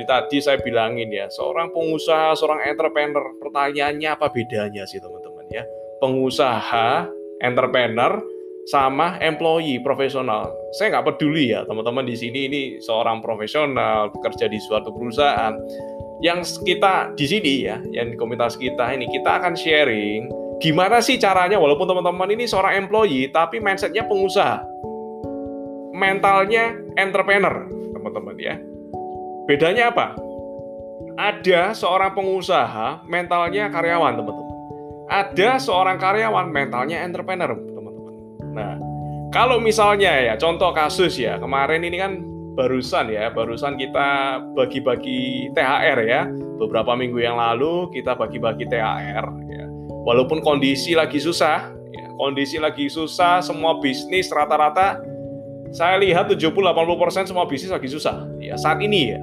dari tadi saya bilangin ya, seorang pengusaha, seorang entrepreneur, pertanyaannya apa bedanya sih teman-teman ya? Pengusaha, entrepreneur, sama employee profesional. Saya nggak peduli ya teman-teman di sini ini seorang profesional bekerja di suatu perusahaan. Yang kita di sini ya, yang di komunitas kita ini kita akan sharing gimana sih caranya walaupun teman-teman ini seorang employee tapi mindsetnya pengusaha, mentalnya entrepreneur teman-teman ya. Bedanya apa? Ada seorang pengusaha, mentalnya karyawan, teman-teman. Ada seorang karyawan, mentalnya entrepreneur, teman-teman. Nah, kalau misalnya ya, contoh kasus ya, kemarin ini kan barusan ya, barusan kita bagi-bagi THR ya. Beberapa minggu yang lalu kita bagi-bagi THR ya. Walaupun kondisi lagi susah, ya, kondisi lagi susah, semua bisnis rata-rata saya lihat 70-80% semua bisnis lagi susah ya saat ini ya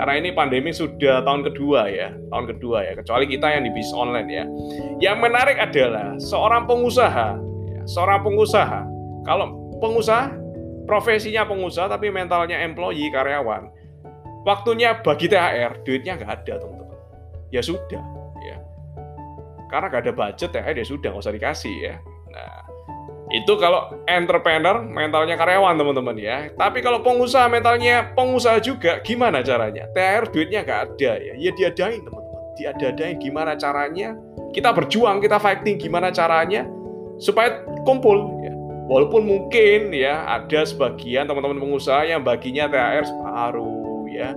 karena ini pandemi sudah tahun kedua ya, tahun kedua ya, kecuali kita yang di bisnis online ya. Yang menarik adalah seorang pengusaha, ya, seorang pengusaha. Kalau pengusaha, profesinya pengusaha tapi mentalnya employee, karyawan. Waktunya bagi THR, duitnya nggak ada teman-teman. Ya sudah, ya. Karena nggak ada budget THR ya sudah nggak usah dikasih ya. Nah, itu kalau entrepreneur mentalnya karyawan teman-teman ya. Tapi kalau pengusaha mentalnya pengusaha juga gimana caranya? THR duitnya nggak ada ya. Ya diadain teman-teman. Diadain gimana caranya? Kita berjuang, kita fighting gimana caranya supaya kumpul ya. Walaupun mungkin ya ada sebagian teman-teman pengusaha yang baginya THR separuh ya.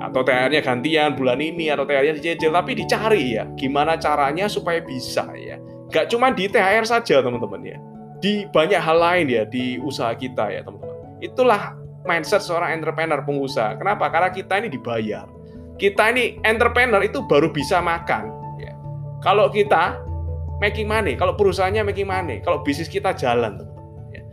Atau THR-nya gantian bulan ini atau THR-nya dicicil tapi dicari ya gimana caranya supaya bisa ya. Gak cuma di THR saja teman-teman ya di banyak hal lain ya di usaha kita ya teman-teman. Itulah mindset seorang entrepreneur pengusaha. Kenapa? Karena kita ini dibayar. Kita ini entrepreneur itu baru bisa makan. Ya. Kalau kita making money, kalau perusahaannya making money, kalau bisnis kita jalan. Ya.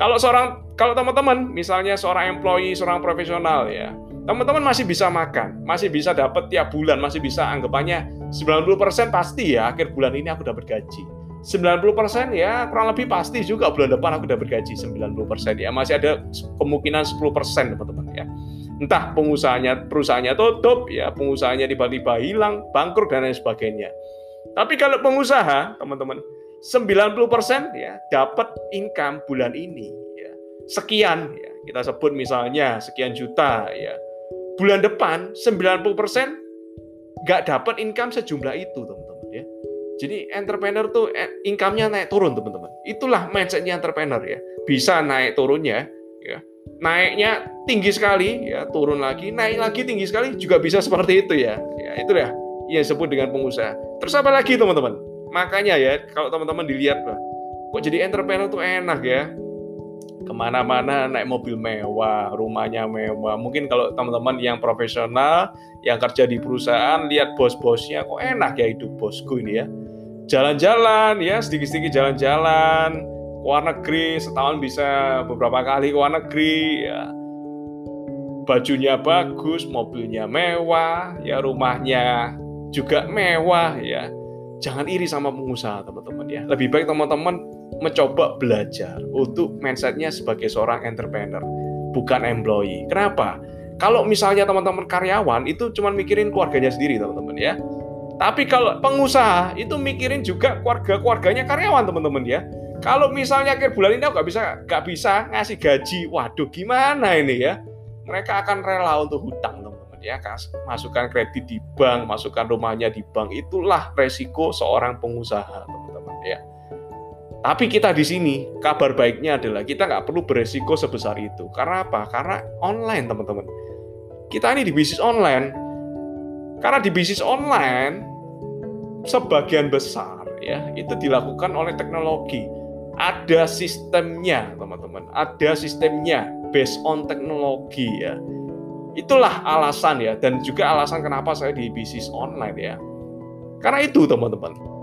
Kalau seorang, kalau teman-teman, misalnya seorang employee, seorang profesional ya, teman-teman masih bisa makan, masih bisa dapat tiap bulan, masih bisa anggapannya 90% pasti ya akhir bulan ini aku dapat gaji 90% ya kurang lebih pasti juga bulan depan aku dapat gaji 90% ya. Masih ada kemungkinan 10% teman-teman ya. Entah pengusahanya perusahaannya tutup ya pengusahanya tiba-tiba hilang bangkrut dan lain sebagainya. Tapi kalau pengusaha teman-teman 90% ya dapat income bulan ini ya. Sekian ya. Kita sebut misalnya sekian juta ya. Bulan depan 90% nggak dapat income sejumlah itu teman-teman jadi entrepreneur tuh eh, income-nya naik turun teman-teman. Itulah mindsetnya entrepreneur ya. Bisa naik turunnya, ya. Naiknya tinggi sekali, ya turun lagi, naik lagi tinggi sekali juga bisa seperti itu ya. Ya itu ya yang disebut dengan pengusaha. Terus apa lagi teman-teman? Makanya ya kalau teman-teman dilihat lah, kok jadi entrepreneur tuh enak ya. Ke mana-mana naik mobil mewah, rumahnya mewah. Mungkin kalau teman-teman yang profesional, yang kerja di perusahaan, lihat bos-bosnya, kok enak ya hidup bosku ini ya jalan-jalan ya sedikit-sedikit jalan-jalan. Luar negeri setahun bisa beberapa kali luar negeri ya. Bajunya bagus mobilnya mewah ya rumahnya juga mewah ya. Jangan iri sama pengusaha teman-teman ya. Lebih baik teman-teman mencoba belajar untuk mindsetnya sebagai seorang entrepreneur bukan employee. Kenapa? Kalau misalnya teman-teman karyawan itu cuma mikirin keluarganya sendiri teman-teman ya tapi kalau pengusaha itu mikirin juga keluarga-keluarganya karyawan teman-teman ya. Kalau misalnya akhir bulan ini aku nggak bisa nggak bisa ngasih gaji, waduh gimana ini ya? Mereka akan rela untuk hutang teman-teman ya, masukkan kredit di bank, masukkan rumahnya di bank. Itulah resiko seorang pengusaha teman-teman ya. Tapi kita di sini kabar baiknya adalah kita nggak perlu beresiko sebesar itu. Karena apa? Karena online teman-teman. Kita ini di bisnis online karena di bisnis online sebagian besar ya itu dilakukan oleh teknologi. Ada sistemnya, teman-teman. Ada sistemnya based on teknologi ya. Itulah alasan ya dan juga alasan kenapa saya di bisnis online ya. Karena itu, teman-teman